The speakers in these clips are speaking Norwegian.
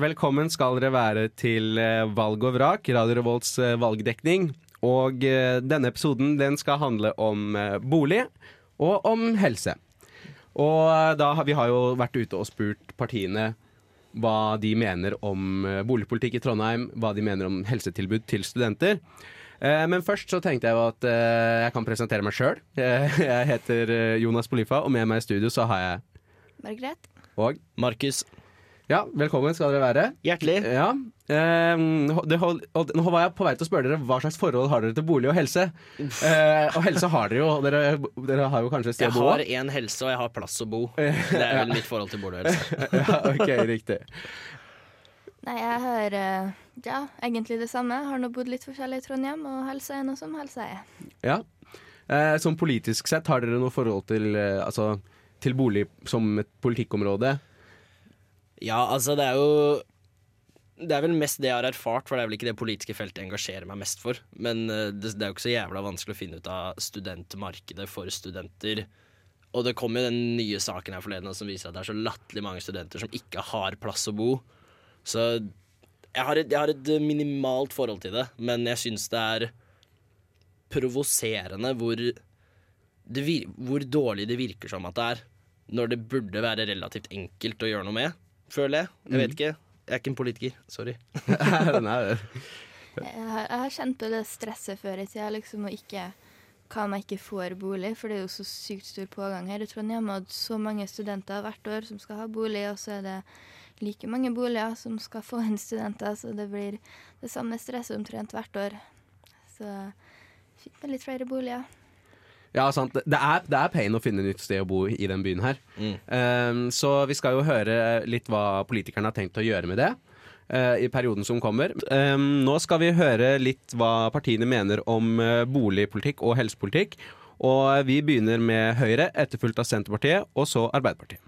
Velkommen skal dere være til eh, Valg og vrak, Radio Revolts eh, valgdekning. Og eh, denne episoden den skal handle om bolig og om helse. Og da har vi har jo vært ute og spurt partiene hva de mener om boligpolitikk i Trondheim, hva de mener om helsetilbud til studenter. Eh, Men først så tenkte jeg jo at jeg kan presentere meg sjøl. Jeg heter Jonas Polifa, og med meg i studio så har jeg Margrethe. og Markus. Ja, velkommen skal dere være. Hjertelig. Ja. ehm, det hold, nå var jeg på vei til å spørre dere hva slags forhold har dere til bolig og helse. Eh, og helse har dere jo. Dere, dere har jo kanskje et sted Jeg å bo. Jeg har én helse, og jeg har plass å bo. Det er vel mitt forhold til bolig og helse. ja, ok, riktig. Nei, jeg har eh, ja, egentlig det samme. Har nå bodd litt forskjellig i Trondheim, og helse er noe som helse er. Ja. Eh, som politisk sett, har dere noe forhold til, eh, altså, til bolig som et politikkområde? Ja, altså, det er jo Det er vel mest det jeg har erfart, for det er vel ikke det politiske feltet jeg engasjerer meg mest for. Men eh, det, det er jo ikke så jævla vanskelig å finne ut av studentmarkedet for studenter. Og det kom jo den nye saken her forleden som viser at det er så latterlig mange studenter som ikke har plass å bo. Så jeg har et, jeg har et minimalt forhold til det, men jeg syns det er provoserende hvor, hvor dårlig det virker som at det er. Når det burde være relativt enkelt å gjøre noe med, føler jeg. Jeg vet ikke. Jeg er ikke en politiker. Sorry. Nei, Jeg har, jeg har kjent på det stresset før i tida, liksom, og ikke hva om jeg ikke får bolig, for det er jo så sykt stor pågang her i Trondheim, og så mange studenter hvert år som skal ha bolig, og så er det like mange boliger som skal få inn studenter, så det blir det samme stresset omtrent hvert år. Så fint med litt flere boliger. Ja, sant. Det er, det er pain å finne nytt sted å bo i den byen her. Mm. Um, så vi skal jo høre litt hva politikerne har tenkt å gjøre med det uh, i perioden som kommer. Um, nå skal vi høre litt hva partiene mener om uh, boligpolitikk og helsepolitikk. Og vi begynner med Høyre, etterfulgt av Senterpartiet, og så Arbeiderpartiet.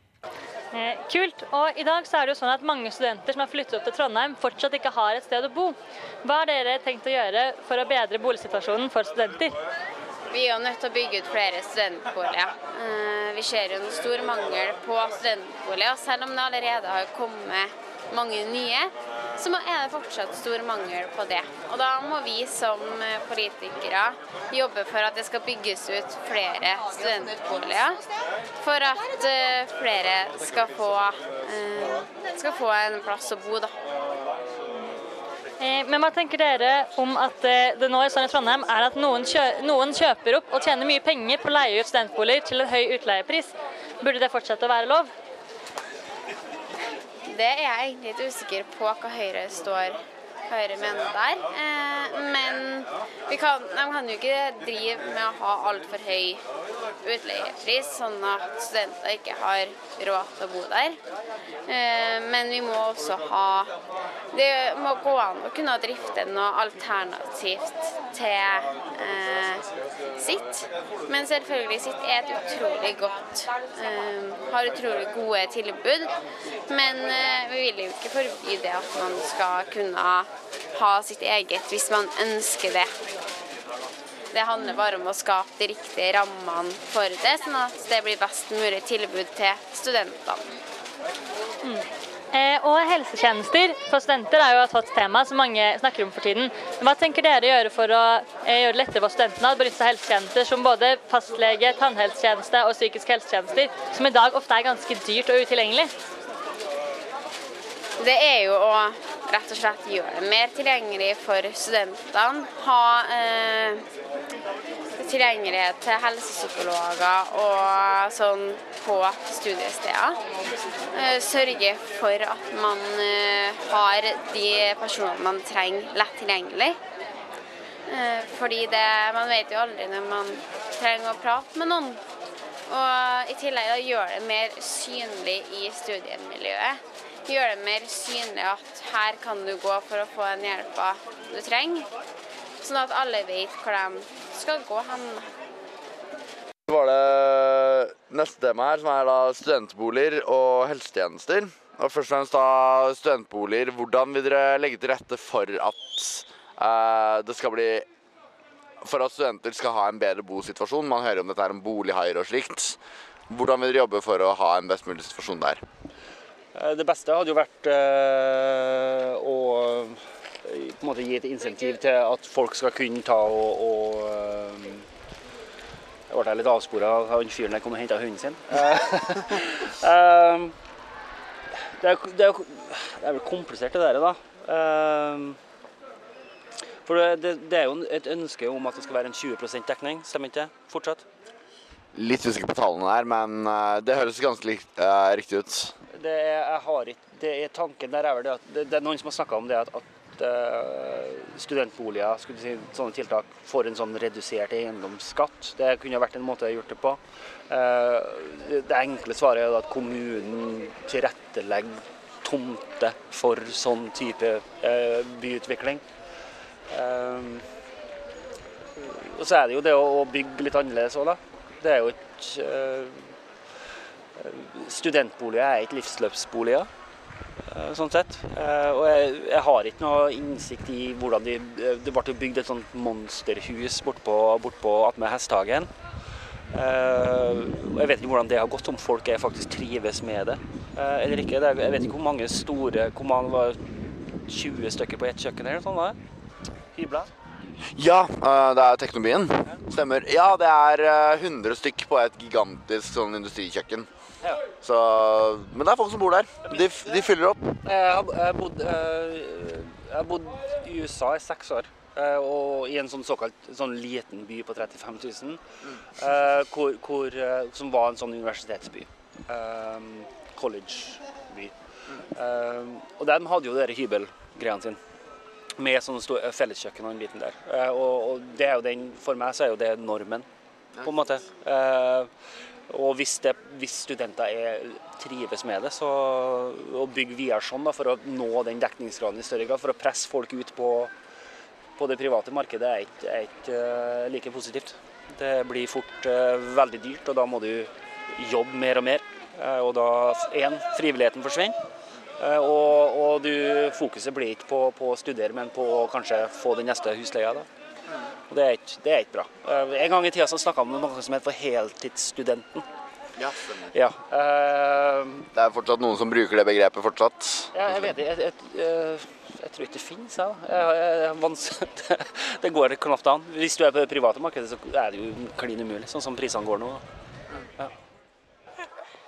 Eh, kult. Og i dag så er det jo sånn at mange studenter som har flyttet opp til Trondheim, fortsatt ikke har et sted å bo. Hva har dere tenkt å gjøre for å bedre boligsituasjonen for studenter? Vi er jo nødt til å bygge ut flere studentboliger. Eh, Vi ser jo en stor mangel på studentboliger. Selv om det allerede har kommet mange nye, så er det fortsatt stor mangel på det. Og da må vi som eh, politikere jobbe for at det skal bygges ut flere studentboliger. For at eh, flere skal få, skal få en plass å bo, da. Eh, men hva tenker dere om at eh, det nå er sånn i Trondheim er at noen, kjø noen kjøper opp og tjener mye penger på å leie ut studentboliger til en høy utleiepris? Burde det fortsette å være lov? Det er jeg egentlig litt usikker på hva Høyre står Høyre mener der. Eh, men kan, de kan jo ikke drive med å ha altfor høy utleiepris, sånn at studenter ikke har råd til å bo der. Men vi må også ha Det må gå an å kunne drifte noe alternativt til eh, sitt. Men selvfølgelig sitt er et utrolig godt eh, Har utrolig gode tilbud. Men eh, vi vil jo ikke forby det at man skal kunne ha sitt eget hvis man ønsker det. Det handler bare om å skape de riktige rammene for det, sånn at det blir best mulig tilbud til studentene. Eh, og helsetjenester for studenter er jo et hot tema som mange snakker om for tiden. Hva tenker dere gjøre for å eh, gjøre det lettere for studentene å benytte seg av helsetjenester som både fastlege, tannhelsetjeneste og psykiske helsetjenester, som i dag ofte er ganske dyrt og utilgjengelig? Det er jo å rett og slett gjøre det mer tilgjengelig for studentene. Ha eh, tilgjengelighet til helsepsykologer og sånn på studiesteder. Eh, sørge for at man eh, har de personene man trenger lett tilgjengelig. Eh, fordi det, man vet jo aldri når man trenger å prate med noen. Og i tillegg da, gjøre det mer synlig i studiemiljøet. Gjøre det mer synlig at her kan du gå for å få den hjelpa du trenger. Sånn at alle vet hvor de skal gå hen. Så var det neste tema her, som er da studentboliger og helsetjenester. Og først og fremst da studentboliger. Hvordan vil dere legge til rette for at eh, det skal bli For at studenter skal ha en bedre bosituasjon? Man hører om dette er om bolighaier og slikt. Hvordan vil dere jobbe for å ha en best mulig situasjon der? Eh, Det beste hadde jo vært eh, å på en måte gi et insentiv til at folk skal kunne ta og, og eh, Jeg ble litt avspora av han fyren der kom og henta hunden sin. Eh, eh, det, er, det, er, det er vel komplisert, det der, da. For det, det, er jo et ønske om at det skal være en 20 dekning, stemmer ikke det? Fortsatt? Litt usikker på tallene der, men det høres ganske likt, uh, riktig ut. det er, jeg har ikke, det er tanken der er vel det at det, det er noen som har snakka om det at, at eh, studentboliger, si, sånne tiltak, får en sånn redusert eiendomsskatt. Det kunne vært en måte å gjøre det på. Eh, det, enkle svaret er at kommunen tilrettelegger tomter for sånn type eh, byutvikling. Og så er det jo det å, bygge litt annerledes òg, da. Det er jo ikke Studentboliger er ikke livsløpsboliger, sånn sett. Eh, Og jeg, jeg har ikke noe innsikt i hvordan de Det ble bygd et sånt monsterhus bortpå bort attmed Hesthagen. Eh, Jeg vet ikke hvordan det har gått, om folk faktisk trives med det eh, eller ikke. Jeg vet ikke hvor mange store Hvor mange var 20 stykker på ett kjøkken eller noe sånt? Hybler? Ja, eh, det er Teknobyen. Stemmer. Ja, det er eh, 100 stykk på et gigantisk sånn industrikjøkken. Så, men det er folk som bor der. De, de fyller opp. Har, bodd, eh, jeg har bodd i USA i seks år. eh, og i en sånn såkalt sånn liten by på 35 000, eh, hvor, hvor, eh, som var en sånn universitetsby. Eh, Collegeby. Eh, og de hadde jo de hybelgreiene sine. Med sånn eh, felleskjøkken og en liten der. Eh, og, og det er jo den, for meg så er jo det normen, på en måte. Eh, og hvis, det, hvis studenter er, trives med det, så å bygge videre sånn da, for å nå den dekningsgraden i større grad, for å presse folk ut på, på det private markedet, er ikke, er ikke eh, like positivt. Det blir fort eh, veldig dyrt, og da må du jobbe mer og mer. Og da, én, frivilligheten forsvinner. Og, og du, fokuset blir ikke på, på å studere, men på å kanskje få den neste husleia. Da. Og det er ikke, det er ikke bra. Eh, en gang i tida så snakka vi om noe som het for heltidsstudenten. Ja. Ja, Uh, Det er fortsatt noen som bruker det begrepet fortsatt. ja, jeg vet ikke. Jeg, jeg, tror ikke det finnes. Jeg, det, det går knapt an. Hvis du er på det private markedet, så er det jo klin umulig, sånn som prisene går nå.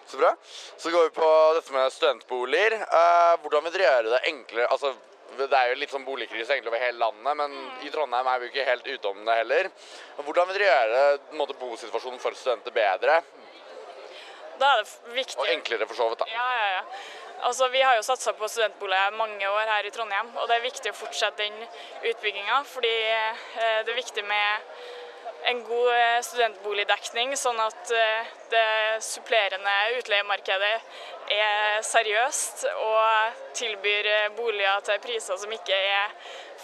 Så bra. Så går vi på dette med studentboliger. Eh, hvordan vil dere gjøre det enklere? Altså, det er jo litt sånn boligkrise egentlig over hele landet, men i Trondheim er vi ikke helt utom det heller. Hvordan vil dere gjøre måte, bosituasjonen for studenter bedre? Da er det viktig Og enklere, for så vidt. da. Ja, ja, ja. Altså, vi har jo satsa på studentboliger mange år her i Trondheim, og det er viktig å fortsette den utbygginga. Fordi eh, det er viktig med en god eh, studentboligdekning, sånn at eh, det supplerende utleiemarkedet er seriøst og tilbyr boliger til priser som ikke er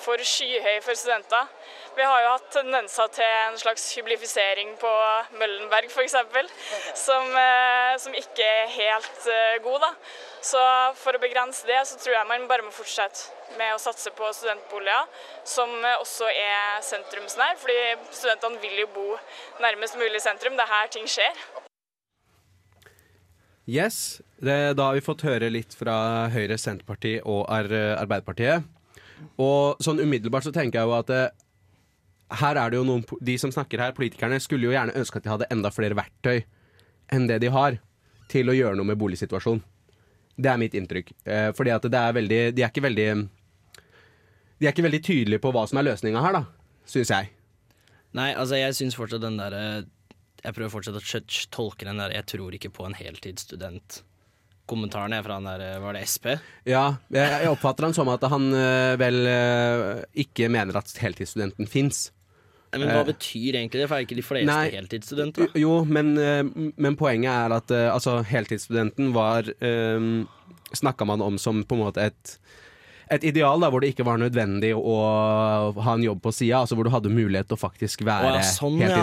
for skyhøye for studenter. Vi har jo hatt tendenser til en slags hyblifisering på Møllenberg f.eks., som, eh, som ikke er helt eh, god. da. Så for å begrense det, så tror jeg man bare må fortsette med å satse på studentboliger, som også er sentrumsnær, fordi studentene vil jo bo nærmest mulig sentrum. Det er her ting skjer. Yes, det, da har vi fått høre litt fra Høyre, Senterpartiet og Ar Arbeiderpartiet. Og sånn umiddelbart så tenker jeg jo at eh, her er det jo noen De som snakker her, politikerne, skulle jo gjerne ønske at de hadde enda flere verktøy enn det de har til å gjøre noe med boligsituasjonen. Det er mitt inntrykk. Eh, fordi at det er veldig De er ikke veldig De er ikke veldig tydelige på hva som er løsninga her, da, syns jeg. Nei, altså jeg syns fortsatt den derre Jeg prøver fortsatt å tolke den der 'jeg tror ikke på en heltidsstudent'. Kommentaren er fra den der, var det SP? Ja, jeg, jeg oppfatter han som at han eh, vel eh, ikke mener at heltidsstudenten fins. Men hva Eh, betyr egentlig det? For er ikke de fleste Nei. heltidsstudenter? da? Jo, men, eh, men poenget er at eh, altså, heltidsstudenten var um, Snakka man om som på en måte et et ideal da, hvor det ikke var nødvendig å ha en jobb på sida, altså hvor du hadde mulighet til å faktisk være Å, ja, sånn, ja.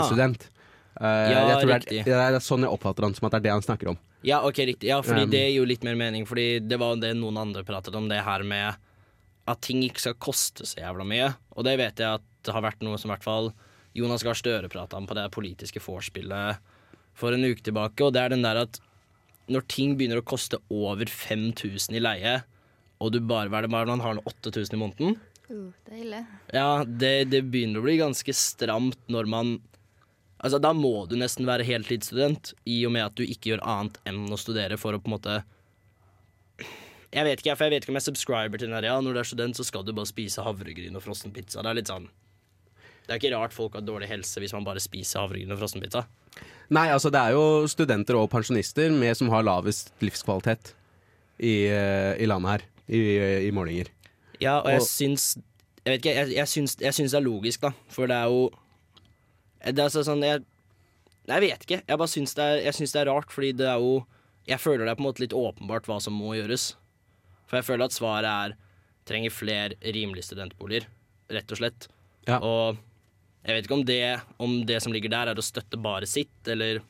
Eh, Ja, jeg tror det riktig. er, det er sånn jeg oppfatter han som at det er det han snakker om. Ja, ok, riktig. Ja, fordi Um, det gir jo litt mer mening. Fordi det var det noen andre pratet om, det her med at ting ikke skal koste så jævla mye. Og det vet jeg at det har vært noe som i hvert fall Jonas Gahr Støre prata om på det politiske vorspielet for en uke tilbake, og det er den der at når ting begynner å koste over 5000 i leie, og du bare, hva er det, bare man har 8000 i måneden, Uh, deilig. ja, det, det begynner å bli ganske stramt når man Altså, da må du nesten være heltidsstudent, i og med at du ikke gjør annet enn å studere for å på en måte Jeg vet ikke, for jeg vet ikke om jeg subscriber til den her, ja, når du er student, så skal du bare spise havregryn og frossen pizza. Det er litt sånn Det er ikke rart folk har dårlig helse hvis man bare spiser havregryn og frossen pizza. Nei, altså det er jo studenter og pensjonister med som har lavest livskvalitet i, eh, i landet her, i, i målinger. Ja, og jeg Og- syns Jeg vet ikke, jeg, jeg, syns, jeg syns det er logisk, da. For det er jo Det er altså sånn Jeg, jeg vet ikke. Jeg bare syns det, er- jeg syns det er rart, fordi det er jo Jeg føler det er på en måte litt åpenbart hva som må gjøres. For jeg føler at svaret er trenger flere rimelige studentboliger, rett og slett. Ja. Og jeg vet ikke om det, om det som ligger der, er å støtte bare sitt, eller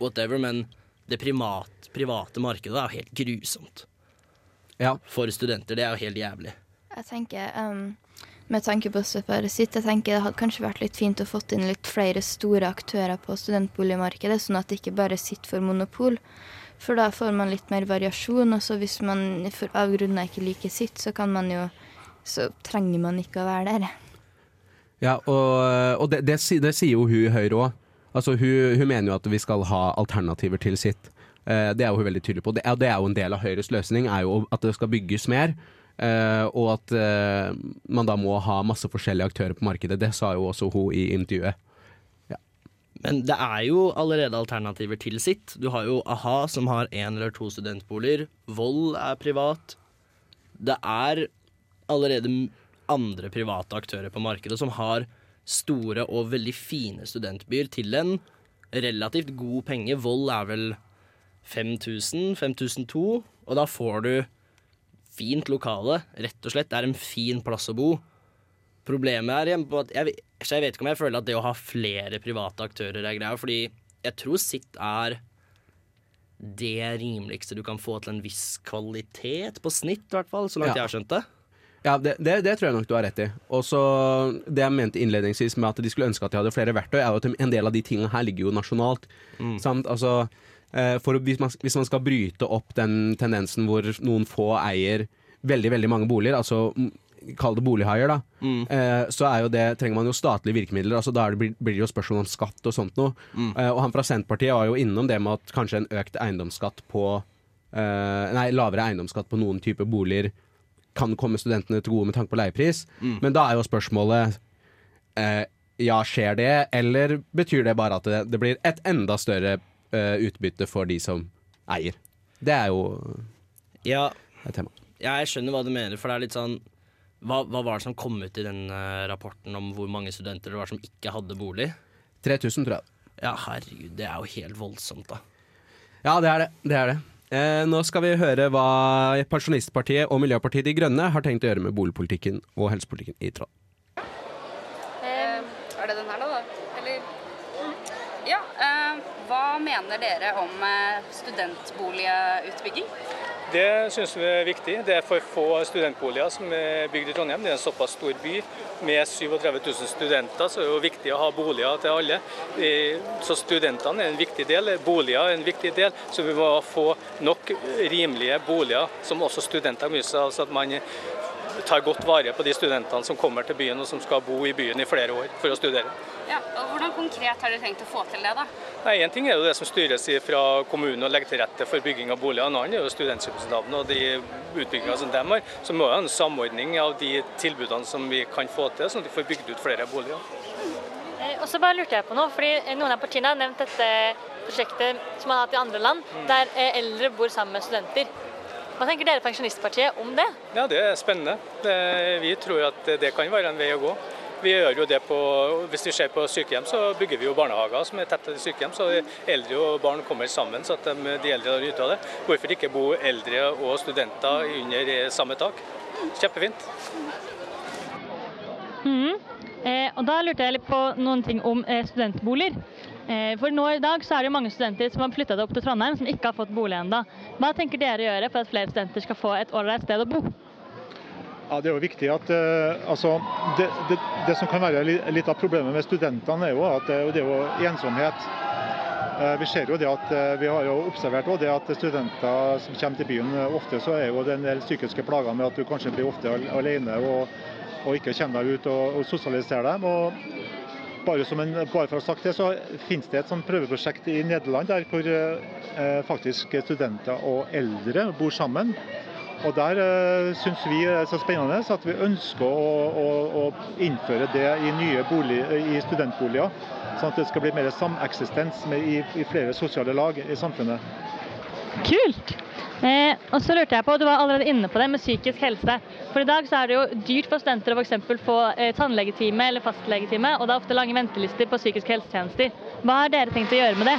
whatever, men det primat, private markedet er jo helt grusomt. Ja. For studenter. Det er jo helt jævlig. Jeg tenker, um, med tanke på Støpare sitt, jeg tenker det hadde kanskje vært litt fint å fått inn litt flere store aktører på studentboligmarkedet, sånn at det ikke bare sitter for monopol. For da får man litt mer variasjon, og så hvis man av grunner ikke liker sitt, så kan man jo Så trenger man ikke å være der. Ja, og, og det, det, det sier jo hun i Høyre òg. Altså, hun, hun mener jo at vi skal ha alternativer til sitt. Eh, det er jo hun veldig tydelig på. Det er, det er jo en del av Høyres løsning, er jo at det skal bygges mer. Eh, og at eh, man da må ha masse forskjellige aktører på markedet. Det sa jo også hun i intervjuet. Men det er jo allerede alternativer til sitt. Du har jo a-ha, som har én eller to studentboliger. Vold er privat. Det er allerede andre private aktører på markedet som har store og veldig fine studentbyer til en relativt god penge. Vold er vel 5000, 5002, og da får du fint lokale. Rett og slett. Det er en fin plass å bo. Problemet er igjen på at jeg, jeg vet ikke om jeg føler at det å ha flere private aktører er greia, fordi jeg tror sitt er det rimeligste du kan få til en viss kvalitet, på snitt i hvert fall, så langt Ja. jeg har skjønt det. Ja, det, det, det tror jeg nok du har rett i. Og så Det jeg mente innledningsvis med at de skulle ønske at de hadde flere verktøy, er jo at en del av de tingene her ligger jo nasjonalt. Sant? Altså, eh, for hvis man, hvis man skal bryte opp den tendensen hvor noen få eier veldig veldig mange boliger, altså mm, kall det bolighaier, da, eh, så er jo det, trenger man jo statlige virkemidler. altså Da det, blir det jo spørsmål om skatt og sånt noe. Eh, og han fra Senterpartiet var jo innom det med at kanskje en økt eiendomsskatt på eh, Nei, lavere eiendomsskatt på noen typer boliger kan komme studentene til gode med tanke på leiepris. Men da er jo spørsmålet eh, Ja, skjer det, eller betyr det bare at det, det blir et enda større eh, utbytte for de som eier? Det er jo Ja, et tema. ja, jeg skjønner hva du mener, for det er litt sånn hva, hva var det som kom ut i den eh, rapporten om hvor mange studenter det var som ikke hadde bolig? 3000, tror jeg. Ja, herregud, det er jo helt voldsomt, da. Ja, det er det. det, er det. Eh, nå skal vi høre hva Pensjonistpartiet og Miljøpartiet De Grønne har tenkt å gjøre med boligpolitikken og helsepolitikken i Trond. Er det den her, da? Eller? Ja. eh, hva mener dere om eh, studentboligutbygging? Det syns vi er viktig. Det er for få studentboliger som er bygd i Trondheim. Det er en såpass stor by. Med 37 000 studenter så er det jo viktig å ha boliger til alle. Så studentene er en viktig del, boliger er en viktig del. Så vi må få nok rimelige boliger som også studenter kan seg av, så at man tar godt vare på de studentene som kommer til byen og som skal bo i byen i flere år for å studere. Ja, og Hvordan konkret har dere tenkt å få til det? da? Nei, En ting er jo det som styres fra kommunen og legger til rette for bygging av boliger. En annen er jo studentsamskipnadene og de utbyggingene som de har. Så må vi ha en samordning av de tilbudene som vi kan få til, sånn at vi får bygd ut flere boliger. Eh, Og så bare lurte jeg på noe, fordi Noen av partiene har nevnt dette prosjektet som man har hatt i andre land, der eh, eldre bor sammen med studenter. Hva tenker dere Pensjonistpartiet om det? Ja, det er spennende. Det, vi tror at det kan være en vei å gå. Vi gjør jo det på, Hvis vi ser på sykehjem, så bygger vi jo barnehager som er tett til sykehjem. Så eldre og barn kommer sammen, så at de, de eldre har nytte av det. Hvorfor ikke bo eldre og studenter under samme tak? Kjempefint. Mm. Eh, og da lurte jeg litt på noen ting om eh, studentboliger. Eh, for nå i dag så er det mange studenter som har flytta opp til Trondheim, som ikke har fått bolig ennå. Hva tenker dere å gjøre for at flere studenter skal få et ålreit sted å bo? Ja, Det er jo viktig at eh, altså, det, det, det som kan være litt av problemet med studentene, er jo at det, er jo- ensomhet. Eh, Vi ser jo det at vi har jo observert det at studenter som kommer til byen, ofte så er jo det en del psykiske plager med at du kanskje blir ofte al- alene og, og ikke kommer deg ut og, og sosialiserer dem. Og bare, en, bare for å ha sagt det, så finnes det et sånt prøveprosjekt i Nederland der hvor eh, faktisk studenter og eldre bor sammen. Og Der eh, syns vi er så spennende at vi ønsker å, å, å innføre det i nye bolig, i studentboliger. Sånn at det skal bli mer sameksistens i, i flere sosiale lag i samfunnet. Kult! Eh, og så lurte jeg på, Du var allerede inne på det med psykisk helse. For I dag så er det jo dyrt for studenter å for få eh, tannlegetime eller fastlegetime, og det er ofte lange ventelister på psykiske helsetjenester. Hva har dere tenkt å gjøre med det?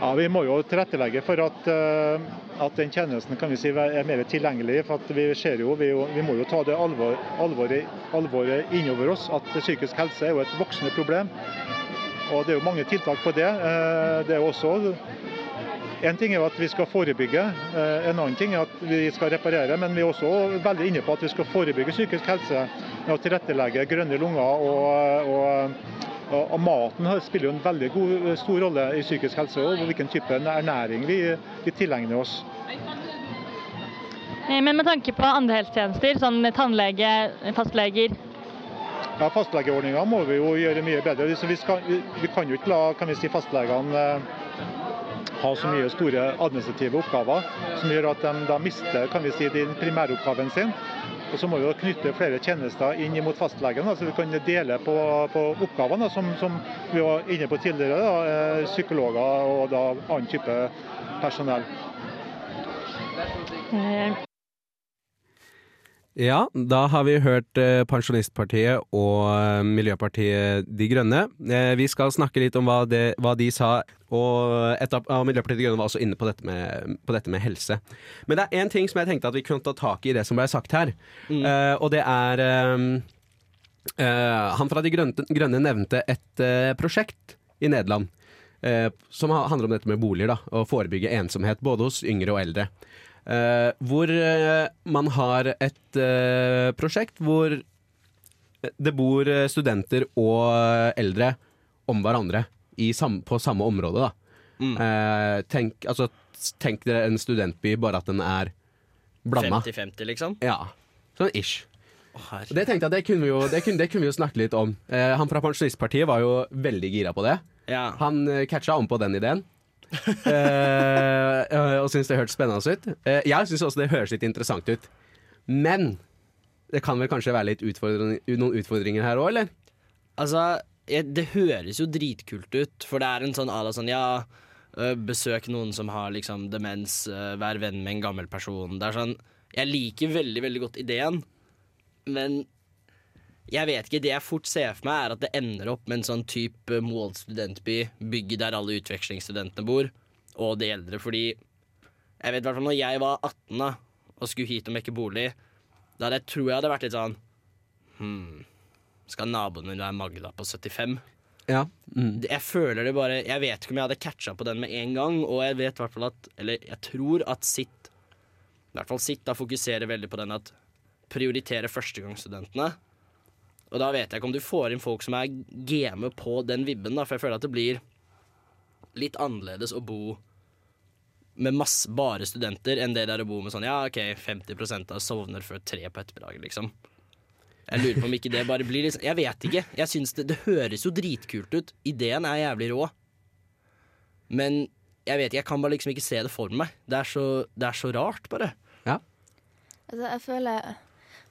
Ja, Vi må jo tilrettelegge for at, eh, at den tjenesten kan vi si er mer tilgjengelig. for at Vi ser jo, vi, vi må jo ta det alvor, alvoret, alvoret innover oss at psykisk helse er jo et voksende problem. Og Det er jo mange tiltak på det. Eh, Det er jo også en ting er at vi skal forebygge, eh, en annen ting er at vi skal reparere. Men vi er også veldig inne på at vi skal forebygge psykisk helse med å tilrettelegge grønne lunger. Og, og, og, og maten spiller jo en veldig god, stor rolle i psykisk helse, og hvilken type ernæring vi, vi tilegner oss. Eh, men med tanke på andre helsetjenester, sånn tannlege, fastleger Ja, Fastlegeordninga må vi jo gjøre mye bedre. Vi, skal, vi, vi kan jo ikke la kan vi si, fastlegene eh, ha så mye store administrative oppgaver som gjør at de da mister kan vi si, den primæroppgaven sin. Og så må vi jo knytte flere tjenester inn mot fastlegen, så vi kan dele på, på oppgavene, som, som vi var inne på tidligere. Da, eh, psykologer og da annen type personell. Ja, da har vi hørt eh, Pensjonistpartiet og eh, Miljøpartiet De Grønne. Eh, vi skal snakke litt om hva, det, hva de sa, og et av, Miljøpartiet De Grønne var også inne på dette, med, på dette med helse. Men det er én ting som jeg tenkte at vi kunne ta tak i det som ble sagt her, Eh, og det er um, uh, Han fra De Grønne, grønne nevnte et uh, prosjekt i Nederland som handler om dette med boliger, da, og forebygge ensomhet både hos yngre og eldre. Eh, hvor uh, man har et uh, prosjekt hvor det bor studenter og eldre om hverandre i sam på samme område. Da. Eh, tenk, altså, tenk dere en studentby, bare at den er blanda. 50-50, liksom? Ja, sånn ish. Det tenkte jeg, det kunne vi jo, det kunne, det kunne vi jo snakke litt om. Han fra Pensjonistpartiet var jo veldig gira på det. Han eh, catcha om på den ideen. Eh, og syntes det hørtes spennende ut. Eh, jeg syns også det høres litt interessant ut. Men det kan vel kanskje være litt utfordring, noen utfordringer her òg, eller? Altså, det høres jo dritkult ut, for det er en sånn ala sånn ja øh, Besøk noen som har liksom demens, øh, vær venn med en gammel person. Det er sånn Jeg liker veldig, veldig godt ideen, men jeg vet ikke, Det jeg fort ser for meg, er at det ender opp med en sånn type Moholt studentby, bygget der alle utvekslingsstudentene bor, og de eldre. Fordi jeg vet hvert fall når jeg var 18 da, og skulle hit og mekke bolig, da hadde jeg tror jeg hadde vært litt sånn hmm, Skal naboen min være Magda på 75? Ja. Mm. Jeg føler det bare Jeg vet ikke om jeg hadde catcha på den med en gang, og jeg vet i hvert at Eller jeg tror at sitt I hvert fall sitt da fokuserer veldig på den at prioritere førstegangsstudentene. Og da vet jeg ikke om du får inn folk som er game på den vibben, da, for jeg føler at det blir litt annerledes å bo med masse, bare studenter enn det der å bo med sånn ja, OK, 50% av sovner før tre på ettermiddagen, liksom. Jeg lurer på om ikke det bare blir sånn Jeg vet ikke. Jeg synes det, det høres jo dritkult ut. Ideen er jævlig rå. Men jeg vet ikke, jeg kan bare liksom ikke se det for meg. Det er så, det er så rart, bare. Ja. Altså, jeg føler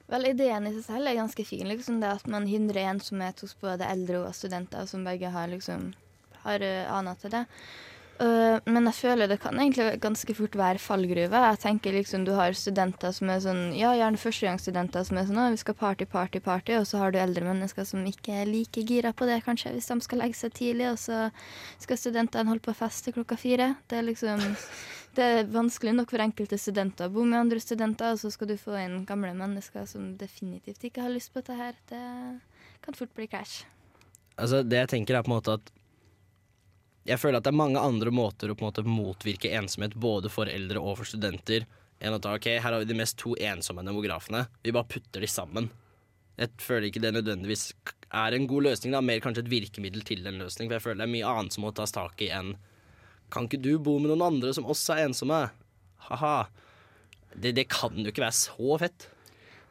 Vel, ideen i seg selv er ganske fin. liksom Det at man hindrer ensomhet hos både eldre og studenter, som begge har liksom har uh, ana til det. Uh, men jeg føler det kan egentlig ganske fort være fallgruve. Jeg tenker liksom Du har studenter som er sånn Ja, gjerne førstegangsstudenter som er sånn vi skal party, party, party. Og så har du eldre mennesker som ikke er like gira på det, kanskje, hvis de skal legge seg tidlig. Og så skal studentene holde på å feste klokka fire. Det er liksom Det er vanskelig nok for enkelte studenter å bo med andre studenter, og så skal du få inn gamle mennesker som definitivt ikke har lyst på dette her. Det kan fort bli cash. Altså, det jeg tenker er på en måte at Jeg føler at det er mange andre måter å på en måte motvirke ensomhet både for eldre og for studenter enn å ta ok, her har vi de mest to ensomme demografene. Vi bare putter de sammen. Jeg føler ikke det nødvendigvis er en god løsning, da. mer kanskje et virkemiddel til en løsning. For jeg føler det er mye annet som må tas tak i enn Kan ikke du bo med noen andre som også er ensomme? Ha-ha. Det, det kan jo ikke være så fett.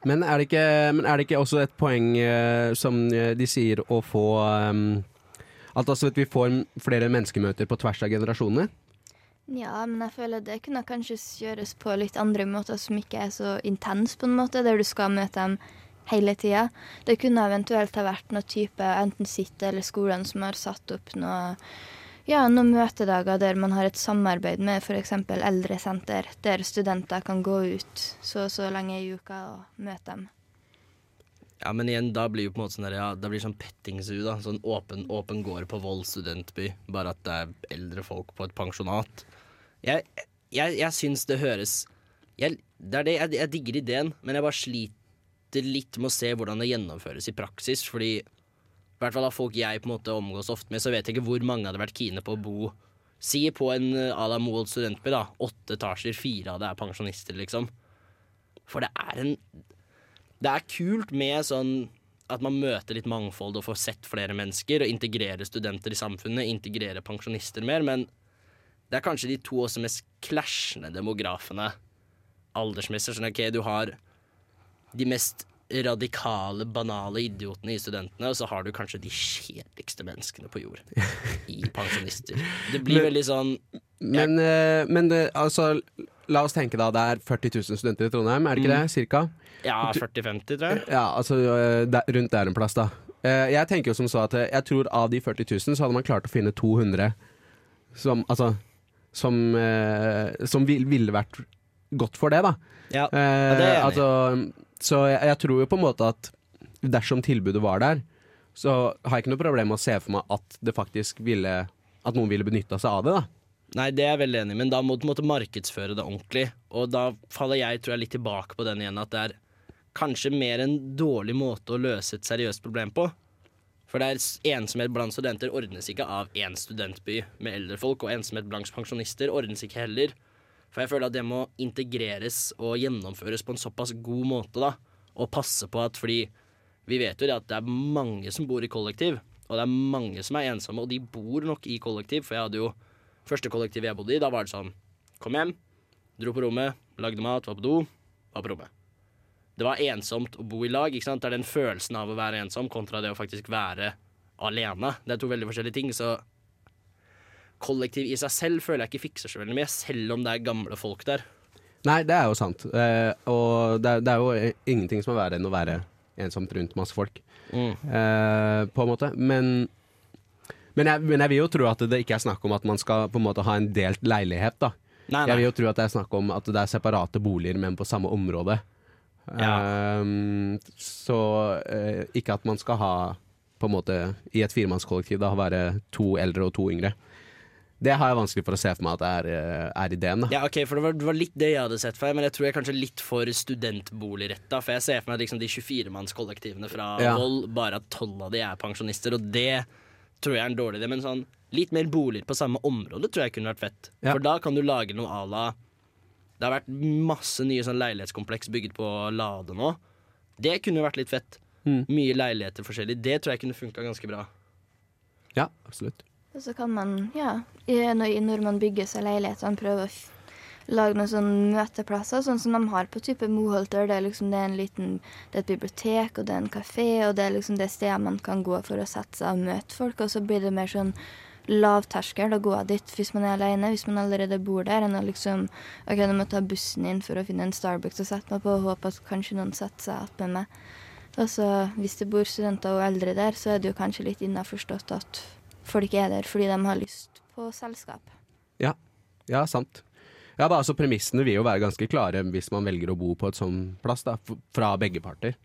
Men er det ikke, men er det ikke også et poeng uh, som eh, de sier å få um, At altså at vi får flere menneskemøter på tvers av generasjonene? Ja, men jeg føler det kunne kanskje gjøres på litt andre måter som ikke er så intens, på en måte, der du skal møte dem hele tida. Det kunne eventuelt ha vært noe type enten sitt eller skolen som har satt opp noe ja, noen møtedager der man har et samarbeid med f.eks. eldresenter, der studenter kan gå ut så og så lenge i uka og møte dem. Ja, men igjen, da blir jo på en måte sånn der, ja, det blir sånn pettingsu, da. Sånn åpen, åpen gård på Vold studentby. Bare at det er eldre folk på et pensjonat. Jeg, jeg, jeg syns det høres jeg, Det det, jeg, jeg digger ideen, men jeg bare sliter litt med å se hvordan det gjennomføres i praksis. Fordi i hvert fall av folk jeg på en måte omgås ofte med, så vet jeg ikke hvor mange hadde vært kine på å bo Si på en eh, à la Moholt studentby, da. Åtte etasjer, fire av det er pensjonister, liksom. For det er en det er kult med sånn at man møter litt mangfold og får sett flere mennesker, og integrerer studenter i samfunnet, integrerer pensjonister mer, men det er kanskje de to også mest clashende demografene aldersmessig. Sånn, ok, du har de mest radikale, banale idiotene i studentene, og så har du kanskje de kjedeligste menneskene på jord i pensjonister. Det blir Men- veldig sånn Men, eh, men det, altså, la oss tenke da, det er 40 000 studenter i Trondheim, er det ikke Mm. det? Cirka? Ja, 40-50, tror jeg. Ja, altså eh, der, rundt der en plass, da. Eh, Jeg tenker jo som så at jeg tror av de 40 000 så hadde man klart å finne 200 som Altså som, som ville vært godt for det, da. Ja, det er jeg enig i. altså, så jeg, jeg tror jo på en måte at dersom tilbudet var der, så har jeg ikke noe problem med å se for meg at det faktisk ville At noen ville benytta seg av det, da. Nei, det er jeg veldig enig i, men da må du måtte markedsføre det ordentlig. Og da faller jeg tror jeg litt tilbake på den igjen, at det er kanskje mer en dårlig måte å løse et seriøst problem på. For det er ensomhet blant studenter ordnes ikke av én studentby med eldre folk, og ensomhet blant pensjonister ordnes ikke heller. For jeg føler at det må integreres og gjennomføres på en såpass god måte, da. Og passe på at fordi vi vet jo det at det er mange som bor i kollektiv, og det er mange som er ensomme, og de bor nok i kollektiv, for jeg hadde jo Første kollektiv jeg bodde i, da var det sånn Kom hjem, dro på rommet, lagde mat, var på do, var på rommet. Det var ensomt å bo i lag. ikke sant? Det er den følelsen av å være ensom kontra det å faktisk være alene. Det er to veldig forskjellige ting. Så kollektiv i seg selv føler jeg ikke fikser så veldig mye, selv om det er gamle folk der. Nei, det er jo sant. Eh, og det er, det er jo ingenting som er verre enn å være ensomt rundt masse folk. Mm. Eh, på en måte. Men, men, jeg, men jeg vil jo tro at det ikke er snakk om at man skal på en måte ha en delt leilighet. da. Nei, nei. Jeg vil jo tro at det er snakk om at det er separate boliger, men på samme område. Eh, så uh, ikke at man skal ha på en måte i et firemannskollektiv da være to eldre og to yngre. Det har jeg vanskelig for å se for meg at det er, eh, er ideen. da. Ja, ok, for det var, det var litt det jeg hadde sett for meg, men jeg tror jeg er kanskje litt for studentboligretta. For jeg ser for meg liksom de 24-mannskollektivene fra Ja. Vold, bare at tolv av de er pensjonister, og det tror jeg er en dårlig idé. Men sånn litt mer boliger på samme område tror jeg kunne vært fett. Ja. For da kan du lage noe à la Det har vært masse nye sånn leilighetskompleks bygget på Lade nå. Det kunne vært litt fett. Mm. Mye leiligheter forskjellig. Det tror jeg kunne funka ganske bra. Ja, absolutt. Og så kan man, ja, når, man bygger seg leilighetene, prøve å lage noen sånne møteplasser, sånn som de har på type Moholter. Det er liksom det er en liten, det er et bibliotek, og det er en kafé, og det er liksom det stedet man kan gå for å sette seg og møte folk. Og så blir det mer sånn lavterskel å gå dit hvis man er alene, hvis man allerede bor der, enn å liksom OK, nå må jeg ta bussen inn for å finne en Starbucks å sette meg på, og håpe at kanskje noen setter seg opp med meg. Og så hvis det bor studenter og eldre der, så er det jo kanskje litt innaforstått at folk er der fordi de har lyst på selskap. Ja, ja sant. Ja, da, altså Premissene vil jo være ganske klare hvis man velger å bo på et sånn plass, da, fra begge parter.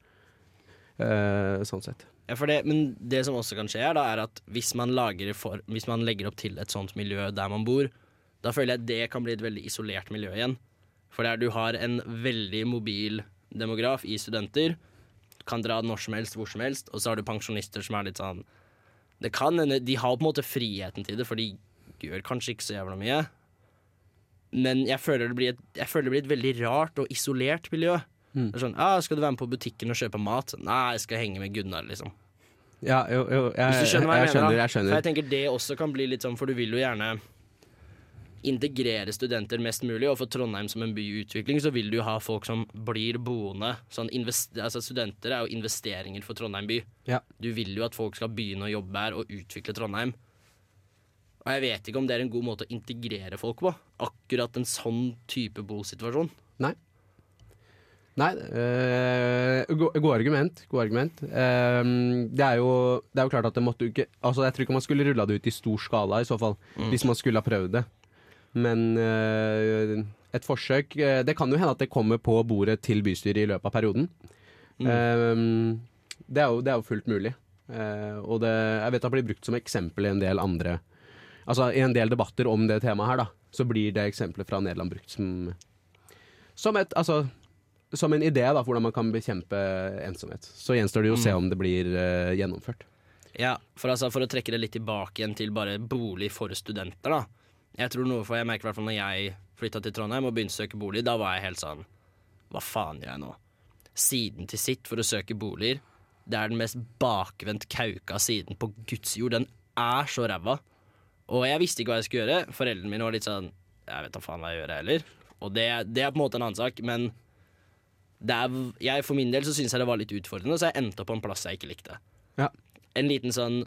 Eh, sånn sett. Ja, for det, men det som også kan skje, er, da, er at hvis man, lager for, hvis man legger opp til et sånt miljø der man bor, da føler jeg det kan bli et veldig isolert miljø igjen. For der du har en veldig mobil demograf i studenter, kan dra når som helst, hvor som helst, og så har du pensjonister som er litt sånn Det kan hende De har på en måte friheten til det, for de gjør kanskje ikke så jævla mye. Men jeg føler det blir et, det blir et veldig rart og isolert miljø. Mm. Det er sånn, ah, 'Skal du være med på butikken og kjøpe mat?' Nei, jeg skal henge med Gunnar, liksom. Ja, jo, jo, jeg, Hvis du skjønner hva jeg, jeg mener, skjønner, jeg skjønner. For jeg tenker det også kan bli litt sånn, for du vil jo gjerne integrere studenter mest mulig, og for Trondheim som en by i utvikling, så vil du jo ha folk som blir boende. Sånn altså Studenter er jo investeringer for Trondheim by. Ja. Du vil jo at folk skal begynne å jobbe her og utvikle Trondheim. Og jeg vet ikke om det er en god måte å integrere folk på. Akkurat en sånn type bosituasjon. Nei. Nei, øh, go- god argument. God argument. Um, det, er jo, det er jo klart at det måtte ikke Altså Jeg tror ikke man skulle rulla det ut i stor skala i så fall, Mm. hvis man skulle ha prøvd det. Men øh, et forsøk øh, Det kan jo hende at det kommer på bordet til bystyret i løpet av perioden. Mm. Ehm, det, er jo, det er jo fullt mulig. Eh, og det, jeg vet det blir brukt som eksempel i en del andre Altså i en del debatter om det temaet her, da, så blir det eksempelet fra Nederland brukt som som, et, altså, som en idé da, for hvordan man kan bekjempe ensomhet. Så gjenstår det jo å se Mm. om det blir eh, gjennomført. Ja, for, altså, for å trekke det litt tilbake igjen til bare bolig for studenter, da. Jeg tror noe for jeg merker hvert fall når jeg flytta til Trondheim og begynte å søke bolig, da var jeg helt sånn Hva faen gjør jeg nå? Siden til sitt for å søke boliger. Det er den mest bakvendt kauka siden på Guds jord. Den er så ræva. Og jeg visste ikke hva jeg skulle gjøre. Foreldrene mine var litt sånn Jeg vet da faen hva jeg gjør, heller. Og det, det er på en måte en annen sak, men er, jeg, for min del så syns jeg det var litt utfordrende, så jeg endte opp på en plass jeg ikke likte. Ja. En liten sånn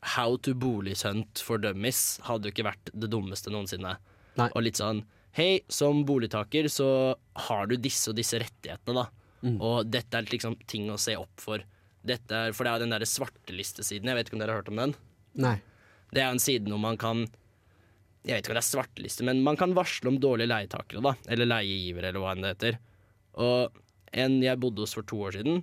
How to bolighunt for dummies hadde jo ikke vært det dummeste noensinne. Nei. Og litt sånn Hei, som boligtaker så har du disse og disse rettighetene, da. Mm. Og dette er liksom ting å se opp for. Dette er, for det er den derre svartelistesiden. Jeg vet ikke om dere har hørt om den? Nei. Det er en side hvor man kan Jeg vet ikke om det er svarteliste, men man kan varsle om dårlige leietakere, da. Eller leiegivere, eller hva enn det heter. Og en jeg bodde hos for to år siden,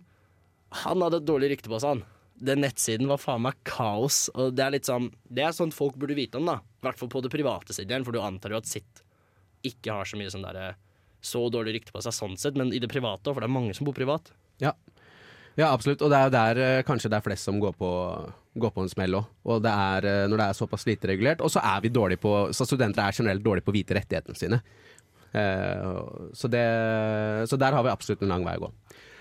han hadde et dårlig rykte på seg, han. Den nettsiden var faen meg kaos. Og det er litt sånn Det er sånt folk burde vite om, da. I hvert fall på det private siden, for du antar jo at sitt ikke har så mye sånn derre så dårlig rykte på seg sånn sett, men i det private for det er mange som bor privat. Ja. ja, absolutt. Og det er jo der eh, kanskje det er flest som går på, går på en smell òg. Og det er eh, når det er såpass lite regulert. Og så er vi dårlige på Så studenter er generelt dårlige på å vite rettighetene sine. Eh, så, det, så der har vi absolutt en lang vei å gå.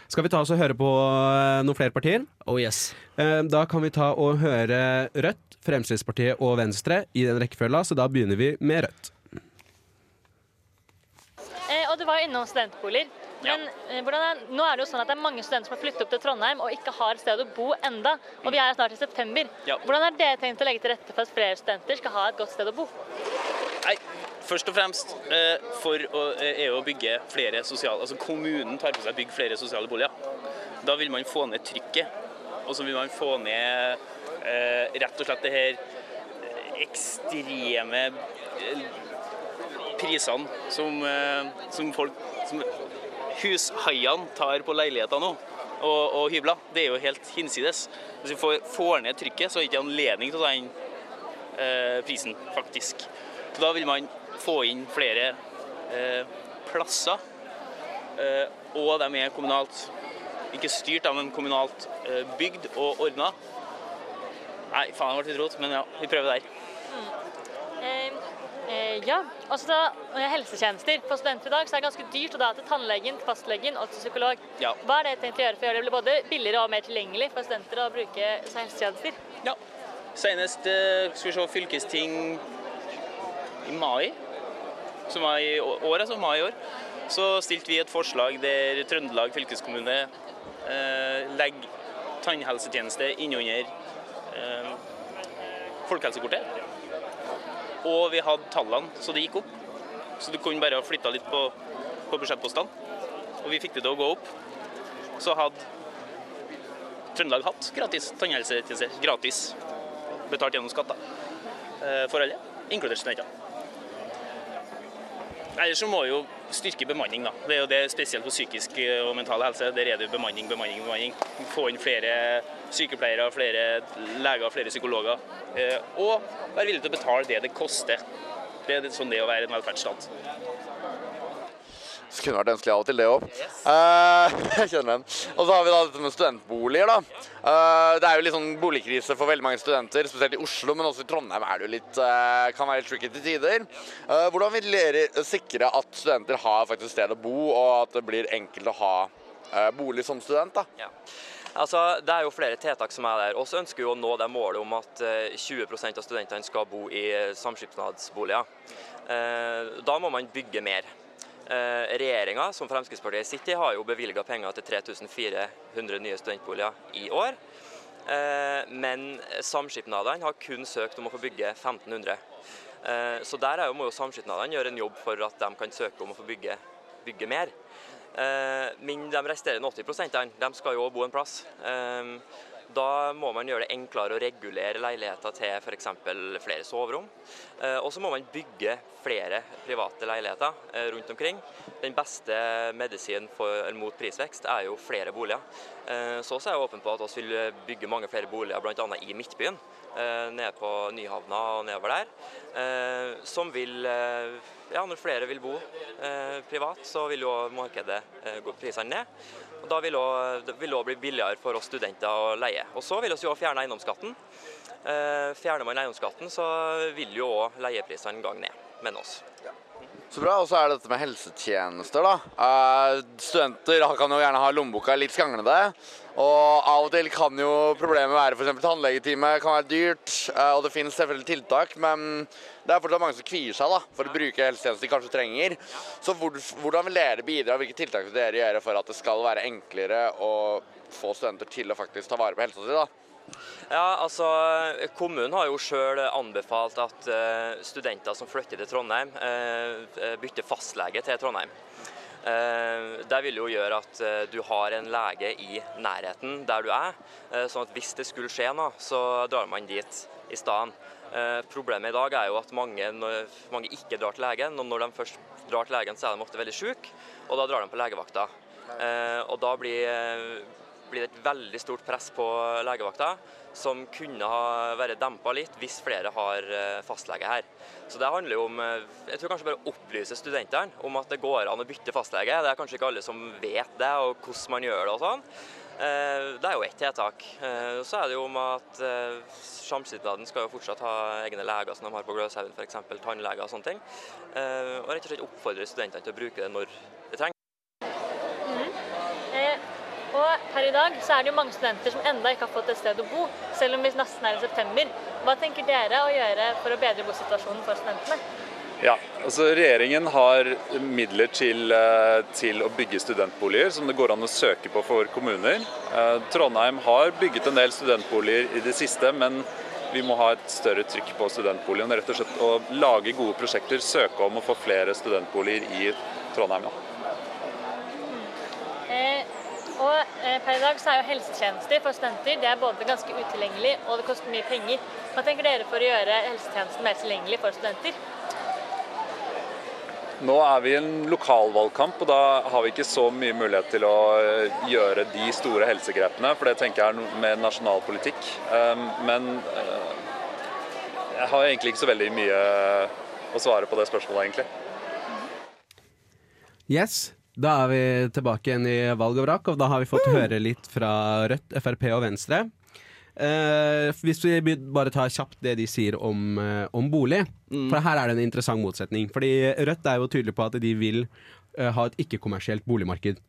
Skal vi ta oss og høre på eh, noen flere partier? Oh yes. Eh, da kan vi ta og høre Rødt, Fremskrittspartiet og Venstre i den rekkefølga, så da begynner vi med Rødt. Eh, og du var jo innom studentboliger. Men eh, hvordan er, nå er det jo sånn at det er mange studenter som har flyttet opp til Trondheim og ikke har et sted å bo enda. Og vi er snart i september. Ja. Hvordan har dere tenkt å legge til rette for at flere studenter skal ha et godt sted å bo? Først og fremst eh, for å, eh, er å bygge flere sosiale Altså kommunen tar på seg å bygge flere sosiale boliger. Da vil man få ned trykket. Og så vil man få ned eh, rett og slett det her ekstreme prisene som, som folk som Hushaiene tar på leiligheter nå. Og, og hybler. Det er jo helt hinsides. Hvis vi får, får ned trykket, så er det ikke anledning til å ta inn prisen, faktisk. Så da vil man få inn flere eh, plasser, eh, og de er kommunalt ikke styrt, da, men kommunalt eh, bygd og ordna. Nei, faen, det ble litt rot, men ja, vi prøver der. Eh, eh, ja, altså da, helsetjenester for studenter i dag, så er det ganske dyrt å dra til tannlegen, til fastlegen og til psykolog. Ja. Hva er det tenkt å gjøre for å gjøre det både billigere og mer tilgjengelig for studenter å bruke helsetjenester? Ja. Senest skal vi se fylkesting i mai, som var i år, altså mai i år, så stilte vi et forslag der Trøndelag fylkeskommune eh, legger tannhelsetjeneste innunder eh, folkehelsekortet. Og vi hadde tallene, så det gikk opp. Så du kunne bare ha flytta litt på, på budsjettpostene. Og vi fikk det til å gå opp. Så hadde Trøndelag hatt gratis tannhelsetjeneste. Gratis. Betalt gjennom skatter. Eh, For alle, inkludert studenter. Ellers så må vi jo styrke bemanning, da. Det er jo det spesielt på psykisk eh, og mental helse. Der er det jo bemanning, bemanning, bemanning. Få inn flere sykepleiere, flere leger, flere psykologer. Eh, Og være villig til å betale det det koster. Det er sånn det å være en velferdsstat. Så kunne vært ønskelig av og til, det òg. jeg kjenner den. Og så har vi da dette med studentboliger, da. Uh, det er jo litt sånn boligkrise for veldig mange studenter, spesielt i Oslo, men også i Trondheim er det jo litt, uh, kan være litt tricky til tider. Hvordan vil dere sikre at studenter har faktisk sted å bo, og at det blir enkelt å ha bolig som student? da? Altså, det er jo flere tiltak som er der. Vi ønsker vi å nå det målet om at eh, 20% av studentene skal bo i samskipnadsboliger. Da må man bygge mer. Regjeringa, som Fremskrittspartiet sitter i, har jo bevilga penger til 3400 nye studentboliger i år. Eh, Men samskipnadene har kun søkt om å få bygge 1500. Eh, Så der er må jo samskipnadene gjøre en jobb for at de kan søke om å få bygge, bygge mer. Eh, Men de resterende 80% de skal jo bo en plass. Da må man gjøre det enklere å regulere leiligheter til f.eks. flere soverom. Eh, Og så må man bygge flere private leiligheter eh, rundt omkring. Den beste medisinen mot prisvekst er jo flere boliger. Eh, Så er jeg åpen på at vi vil bygge mange flere boliger bl.a. i Midtbyen. Nede på Nyhavna og nedover der. Som vil Ja, når flere vil bo privat, så vil jo markedet gå prisene ned. Da vil det bli billigere for oss studenter å leie. Og så vil vi fjerne eiendomsskatten. Eh, Fjerner man eiendomsskatten, så vil jo òg leieprisene gå ned med oss. Så bra. Og så er det dette med helsetjenester, da. Eh, studenter kan jo gjerne ha lommeboka litt skranglete. Og av og til kan jo problemet være f.eks. tannlegetime kan være dyrt. eh, og det finnes selvfølgelig tiltak, men det er fortsatt mange som kvier seg da, for å bruke helsetjenester de kanskje trenger. Så hvor, hvordan vil dere bidra? Hvilke tiltak vil dere gjøre for at det skal være enklere å få studenter til å faktisk ta vare på helsa si? da? Ja, altså Kommunen har jo sjøl anbefalt at eh, studenter som flytter til Trondheim, eh, bytter fastlege til Trondheim. Eh, Det vil jo gjøre at eh, du har en lege i nærheten der du er. eh, Sånn at hvis det skulle skje noe, så drar man dit i stedet. Eh, Problemet i dag er jo at mange, mange ikke drar til legen. Og når de først drar til legen, så er de ofte veldig syke, og da drar de på legevakta. Eh, Og da blir, eh, blir det et veldig stort press på legevakta, som kunne ha vært dempa litt hvis flere har fastlege her. Så det handler jo om Jeg tror kanskje bare å opplyse studentene om at det går an å bytte fastlege. Det er kanskje ikke alle som vet det, og hvordan man gjør det og sånn. Eh, Det er jo ett tiltak. Eh, Så er det jo om at eh, Samskipnaden skal jo fortsatt ha egne leger som de har på Gløshaugen, f.eks. tannleger og sånne ting. Og rett og slett oppfordre studentene til å bruke det når det trengs. Eh, og per i dag så er det jo mange studenter som enda ikke har fått et sted å bo, selv om vi nesten er i september. Hva tenker dere å gjøre for å bedre bosituasjonen for studentene? Ja, altså Regjeringen har midler til, eh, til å bygge studentboliger som det går an å søke på for kommuner. Eh, Trondheim har bygget en del studentboliger i det siste, men vi må ha et større trykk på studentboligene. Rett og slett å lage gode prosjekter, søke om å få flere studentboliger i Trondheim. Ja. Eh, og per i dag så er jo helsetjenester for studenter det er både ganske utilgjengelig og det koster mye penger. Hva tenker dere for å gjøre helsetjenesten mer tilgjengelig for studenter? Nå er vi i en lokalvalgkamp, og da har vi ikke så mye mulighet til å eh, gjøre de store helsegrepene, for det tenker jeg er med mer nasjonal politikk. Um, Men eh, jeg har egentlig ikke så veldig mye å svare på det spørsmålet, egentlig. Yes, da er vi tilbake igjen i valg og vrak, og da har vi fått høre litt fra Rødt, Frp og Venstre. Eh, hvis vi bare tar kjapt det de sier om, uh, om bolig, for her er det en interessant motsetning. Fordi Rødt er jo tydelig på at de vil uh, ha et ikke-kommersielt boligmarked.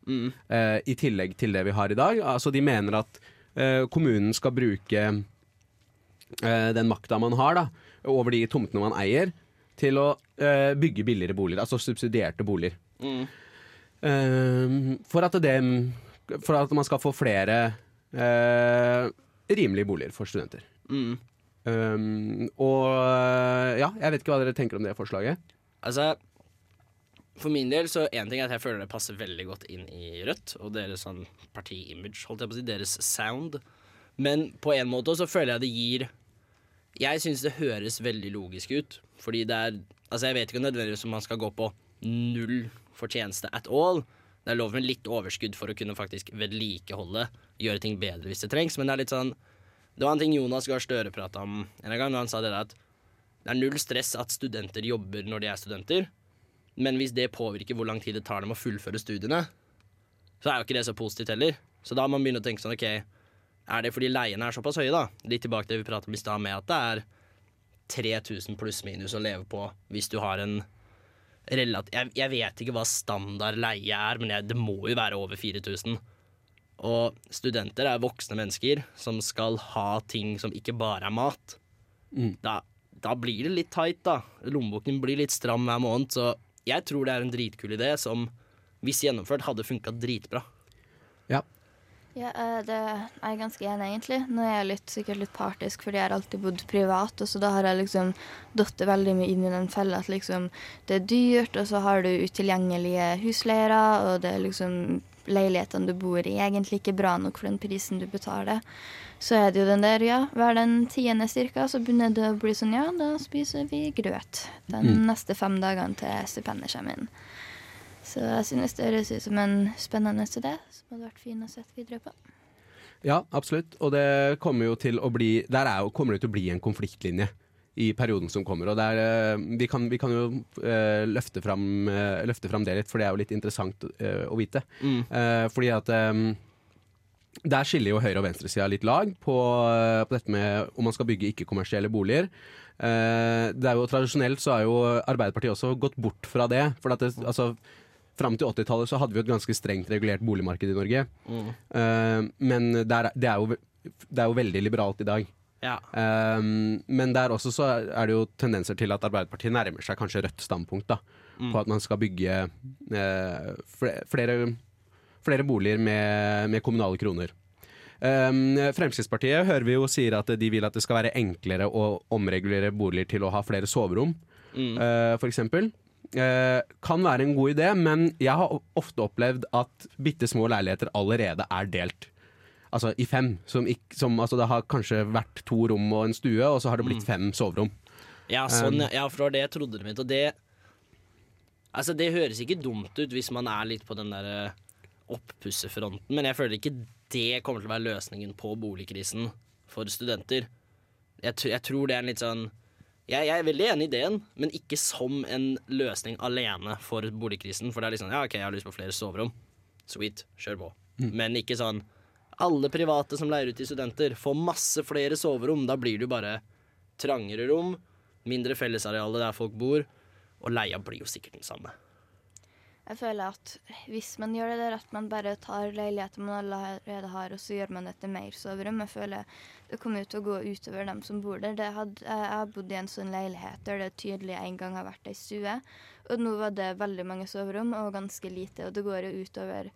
eh, I tillegg til det vi har i dag. Altså De mener at kommunen skal bruke den makta man har da, over de tomtene man eier, til å bygge billigere boliger. Altså subsidierte boliger. Eh, for, at det, for at man skal få flere rimelige boliger for studenter. Um, og ja, jeg vet ikke hva dere tenker om det forslaget. Altså, for min del så en ting er at jeg føler det passer veldig godt inn i Rødt og deres sånn parti-image, holdt jeg på å si, deres sound. Men på en måte så føler jeg det gir Jeg syns det høres veldig logisk ut. Fordi det er Altså, jeg vet ikke nødvendigvis om man skal gå på null fortjeneste at all. Det er lov med litt overskudd for å kunne faktisk vedlikeholde, gjøre ting bedre hvis det trengs, men det er litt sånn Det var en ting Jonas Gahr Støre prata om en gang, når han sa det der at det er null stress at studenter jobber når de er studenter. Men hvis det påvirker hvor lang tid det tar dem å fullføre studiene, så er jo ikke det så positivt heller. Så da må man begynne å tenke sånn OK, er det fordi leiene er såpass høye, da? Litt tilbake til det vi pratet om i stad, med at det er 3000 pluss minus å leve på hvis du har en relat... Jeg, jeg vet ikke hva standard leie er, men jeg, det må jo være over 4000. Og studenter er voksne mennesker som skal ha ting som ikke bare er mat. Da, da blir det litt tight, da. Lommeboken blir litt stram hver måned, så jeg tror det er en dritkul idé som, hvis gjennomført, hadde funka dritbra. Ja. Ja, eh, det er jeg ganske enig, egentlig. Nå er jeg litt, sikkert litt partisk, fordi jeg har alltid bodd privat, og så da har jeg liksom datt veldig mye inn i den fella at liksom det er dyrt, og så har du utilgjengelige husleiere, og det er liksom leilighetene du bor i, egentlig ikke bra nok for den prisen du betaler. Så er det jo den der, ja, hver den tiende cirka, så begynner det å bli sånn, ja, da spiser vi grøt den Mm. neste fem dagene til stipendet kommer inn. Så jeg synes det høres ut som en spennende idé som hadde vært fin å sette videre på. Ja, absolutt. Og det kommer jo til å bli Der er jo, kommer det til å bli en konfliktlinje i perioden som kommer. Og der, eh, vi, kan, vi kan jo eh, løfte, fram, eh, løfte fram det litt, for det er jo litt interessant å vite. Mm. Eh, fordi at der skiller jo høyre- og venstresida litt lag på, på dette med om man skal bygge ikke-kommersielle boliger. Eh, det er jo Tradisjonelt så har jo Arbeiderpartiet også gått bort fra det. For at det, altså, Fram til 80-tallet så hadde vi et ganske strengt regulert boligmarked i Norge. Mm. Uh, men det er, det, er jo, det er jo veldig liberalt i dag. Ja. Eh, men der også så er det jo tendenser til at Arbeiderpartiet nærmer seg kanskje Rødt standpunkt. da Mm. På at man skal bygge uh, fle- flere, flere boliger med, med kommunale kroner. Um, Fremskrittspartiet hører vi jo sier at de vil at det skal være enklere å omregulere boliger til å ha flere soverom, Mm. uh. Eh, kan være en god idé, men jeg har ofte opplevd at bitte små leiligheter allerede er delt. Altså i fem. Som ikk- som, altså det har kanskje vært to rom og en stue, og så har det blitt fem soverom. Ja, sånn, Um, ja, for det var det jeg trodde det mitt. Og det Altså, det høres ikke dumt ut hvis man er litt på den der oppussefronten, men jeg føler ikke det kommer til å være løsningen på boligkrisen for studenter. Jeg, jeg tror det er en litt sånn jeg, jeg er veldig enig i ideen, men ikke som en løsning alene for boligkrisen. For det er liksom ja, OK, jeg har lyst på flere soverom. Sweet, kjør på. Mm. Men ikke sånn alle private som leier ut til studenter, får masse flere soverom. Da blir det jo bare trangere rom, mindre fellesareale der folk bor, og leia blir jo sikkert den samme. Jeg føler at hvis man gjør det der at man bare tar leiligheter man allerede har, og så gjør man dette mer soverom, jeg føler det kommer ut til å gå utover dem som bor der. Det had, jeg har bodd i en sånn leilighet der det tydelig en gang har vært ei stue, og nå var det veldig mange soverom og ganske lite, og det går jo utover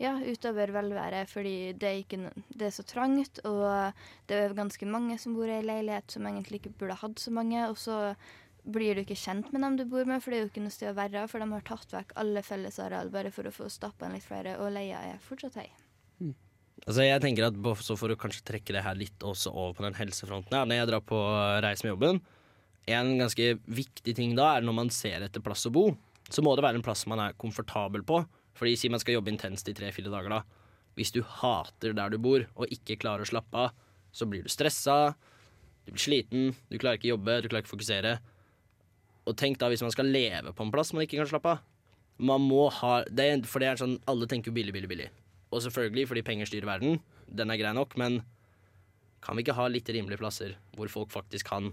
ja, utover velværet, fordi det er, ikke, det er så trangt, og det er ganske mange som bor i ei leilighet som egentlig ikke burde hatt så mange, og så blir du ikke kjent med dem du bor med, for det er jo ikke noe sted å være, for de har tatt vekk alle fellesareal bare for å få stappa inn litt flere, og leia er fortsatt høy. Altså jeg tenker at så For å kanskje trekke det her litt også over på den helsefronten her, Når jeg drar på reise med jobben En ganske viktig ting da er når man ser etter plass å bo, så må det være en plass man er komfortabel på. Fordi si man skal jobbe intenst i tre-fire dager, da. Hvis du hater der du bor og ikke klarer å slappe av, så blir du stressa, du blir sliten, du klarer ikke jobbe, du klarer ikke fokusere. Og tenk da hvis man skal leve på en plass man ikke kan slappe av. Man må ha det er, For det er sånn alle tenker billig, billig, billig. Og selvfølgelig fordi penger styrer verden. Den er grei nok, men kan vi ikke ha litt rimelige plasser hvor folk faktisk kan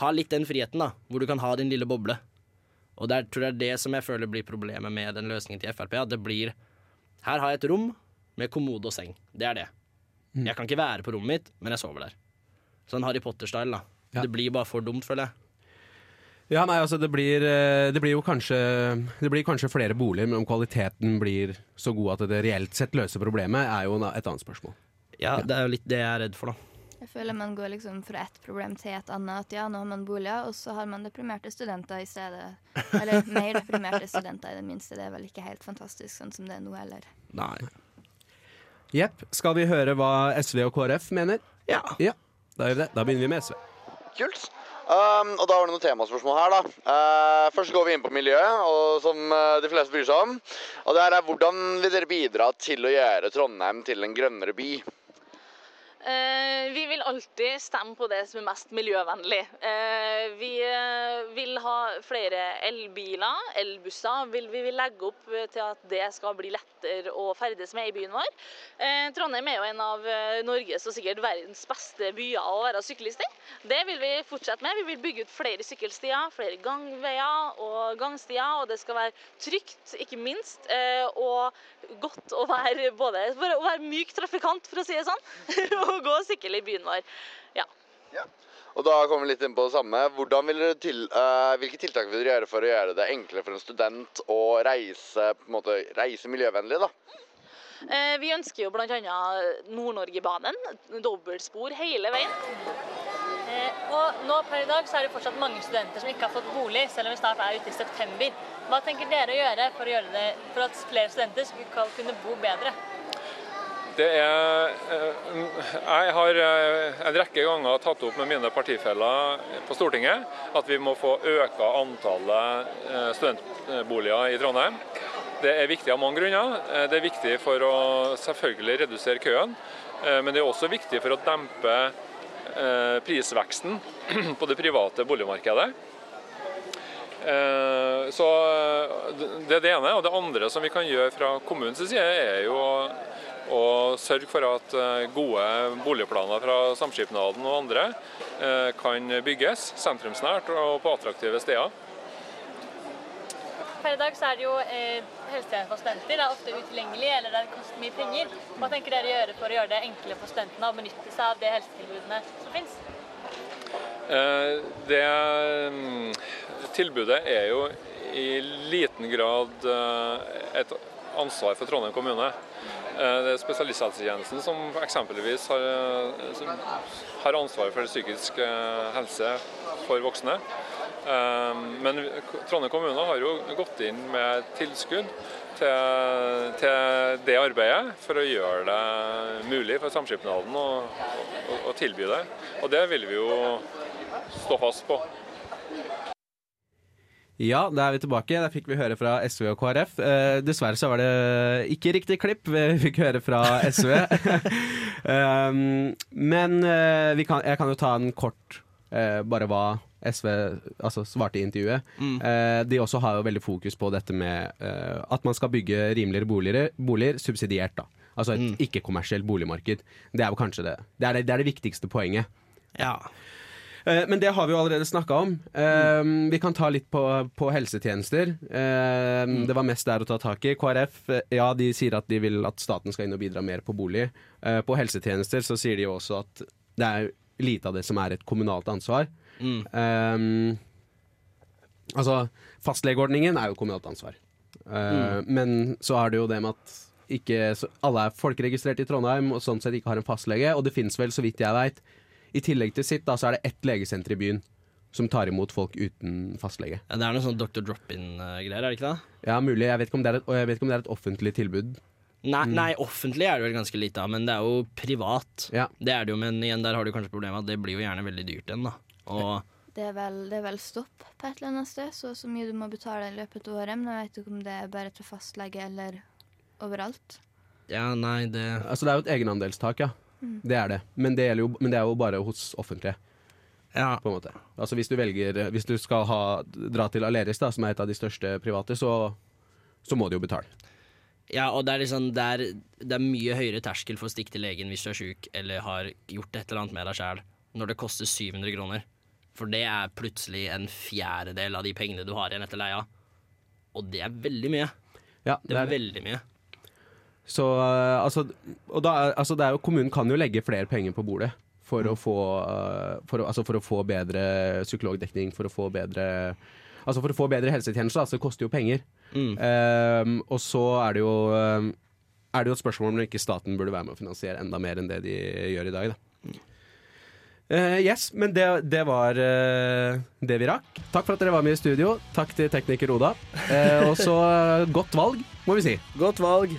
ha litt den friheten, da. Hvor du kan ha din lille boble. Og det er, tror jeg er det som jeg føler blir problemet med den løsningen til Frp. At det blir Her har jeg et rom med kommode og seng. Det er det. Jeg kan ikke være på rommet mitt, men jeg sover der. Sånn Harry Potter-style, da. Ja. Det blir bare for dumt, føler jeg. Ja, nei, altså det blir, eh, det blir jo kanskje Det blir kanskje flere boliger, men om kvaliteten blir så god at det reelt sett løser problemet, er jo et annet spørsmål. Ja, det er jo litt det jeg er redd for, da. Jeg føler man går liksom fra ett problem til et annet. At ja, nå har man boliger, og så har man deprimerte studenter i stedet. Eller mer deprimerte studenter, i det minste. Det er vel ikke helt fantastisk sånn som det er nå heller. Nei. Jepp. Skal vi høre hva SV og KrF mener? Ja. Da gjør vi det. Da begynner vi med SV. Kult. Um, og da var det noen temaspørsmål her, da. Uh, først går vi inn på miljøet, og som uh, de fleste bryr seg om. Og det her er hvordan vil dere bidra til å gjøre Trondheim til en grønnere by? Eh, vi vil alltid stemme på det som er mest miljøvennlig. Eh, vi eh, vil ha flere elbiler, elbusser. Vi vil legge opp til at det skal bli lettere å ferdes med i byen vår. Trondheim er jo en av Norges og sikkert verdens beste byer å være syklist i. Det vil vi fortsette med. Vi vil bygge ut flere sykkelstier, flere gangveier og gangstier. Og det skal være trygt, ikke minst, og godt å være både å være myk trafikant, for å si det sånn, og gå og sykle i byen vår. Ja. Og da kommer vi litt inn på det samme. Til, uh, hvilke tiltak vil dere gjøre for å gjøre det enklere for en student å reise, måte, reise miljøvennlig? da? Uh, Vi ønsker jo bl.a. Nord-Norgebanen, dobbeltspor hele veien. Uh, og nå per i dag så er det fortsatt mange studenter som ikke har fått bolig, selv om vi snart er ute i september. Hva tenker dere å gjøre for, å gjøre det, for at flere studenter skal kunne bo bedre? Er eh, Jeg har eh, en rekke ganger tatt opp med mine partifeller på Stortinget at vi må få øka antallet eh, studentboliger i Trondheim. Det er viktig av mange grunner. Eh, Det er viktig for å selvfølgelig redusere køen, eh, men det er også viktig for å dempe eh, prisveksten på det private boligmarkedet. Eh, Så Det er det ene. Og det andre som vi kan gjøre fra kommunens side, er jo å sørge for at eh, gode boligplaner fra Samskipnaden og andre eh, kan bygges sentrumsnært og på attraktive steder. Per i dag så er det jo eh, for studenter. Det er ofte utilgjengelig, eller det koster mye penger. Hva tenker dere å gjøre for å gjøre det enklere for studentene å benytte seg av de helsetilbudene som finnes? Eh, Det mm, tilbudet er jo i liten grad et ansvar for Trondheim kommune. Eh, Det er spesialisthelsetjenesten som eksempelvis har, eh, som har ansvaret for psykisk eh, helse for voksne. Men Trondheim kommune har jo gått inn med tilskudd til, til det arbeidet for å gjøre det mulig for Samskipnaden å, å, å tilby det. Og det vil vi jo stå fast på. Ja, da er vi tilbake. Der fikk vi høre fra SV og KrF. Eh, dessverre så var det ikke riktig klipp vi fikk høre fra SV. um, men eh, vi kan, jeg kan jo ta en kort eh, bare hva SV altså, svarte i intervjuet. Mm. Eh, de også har jo veldig fokus på dette med eh, at man skal bygge rimeligere boliger, boliger subsidiert. da. Altså et Mm. ikke-kommersielt boligmarked. Det er jo kanskje det. Det er det, det, er det viktigste poenget. Ja. Eh, Men det har vi jo allerede snakka om. Eh, Vi kan ta litt på, på helsetjenester. Eh, Det var mest der å ta tak i. KrF ja, de sier at de vil at staten skal inn og bidra mer på bolig. På helsetjenester så sier de jo også at det er lite av det som er et kommunalt ansvar. Eh, altså, fastlegeordningen er jo kommunalt ansvar. Mm. Men så er det jo det med at ikke, så alle er folkeregistrert i Trondheim og sånn sett ikke har en fastlege. Og det fins vel, så vidt jeg veit, i tillegg til sitt, da, så er det ett legesenter i byen som tar imot folk uten fastlege. Ja, det er noe sånn Dr. Drop-in-greier, er det ikke det? Ja, mulig. Jeg vet ikke om det er et, og jeg vet ikke om det er et offentlig tilbud. Nei, Mm. nei, offentlig er det vel ganske lite av, men det er jo privat. Det er det jo, men igjen, der har du kanskje problemet at det blir jo gjerne veldig dyrt igjen, da. Og Det er, vel, det er vel stopp på et eller annet sted, så så mye du må betale i løpet av året. Men jeg vet ikke om det er bare til fastlege eller overalt. ja, nei, det Altså, det er jo et egenandelstak, ja. Mm. Det er det. Men det, jo, men det er jo bare hos offentlige. På en måte. Altså hvis du velger Hvis du skal ha, dra til Aleris, da, som er et av de største private, så, så må du jo betale. Ja, og det er liksom det er, det er mye høyere terskel for å stikke til legen hvis du er sjuk eller har gjort et eller annet med deg sjæl, når det koster 700 kroner. For det er plutselig en fjerdedel av de pengene du har igjen etter leia. Og det er veldig mye. Ja, det er veldig mye. Så uh, altså, da, altså det jo, kommunen kan jo legge flere penger på bordet for, å, få, uh, for, altså for å få bedre psykologdekning, for å få bedre Altså for å få bedre helsetjenester, altså det koster jo penger. Eh, og så er det jo eh, er det jo et spørsmål om ikke staten burde være med å finansiere enda mer enn det de gjør i dag. Da. Uh, yes, men det, det var uh, det vi rakk. Takk for at dere var med i studio. Takk til tekniker Oda. Uh, og så godt valg, må vi si. Godt valg.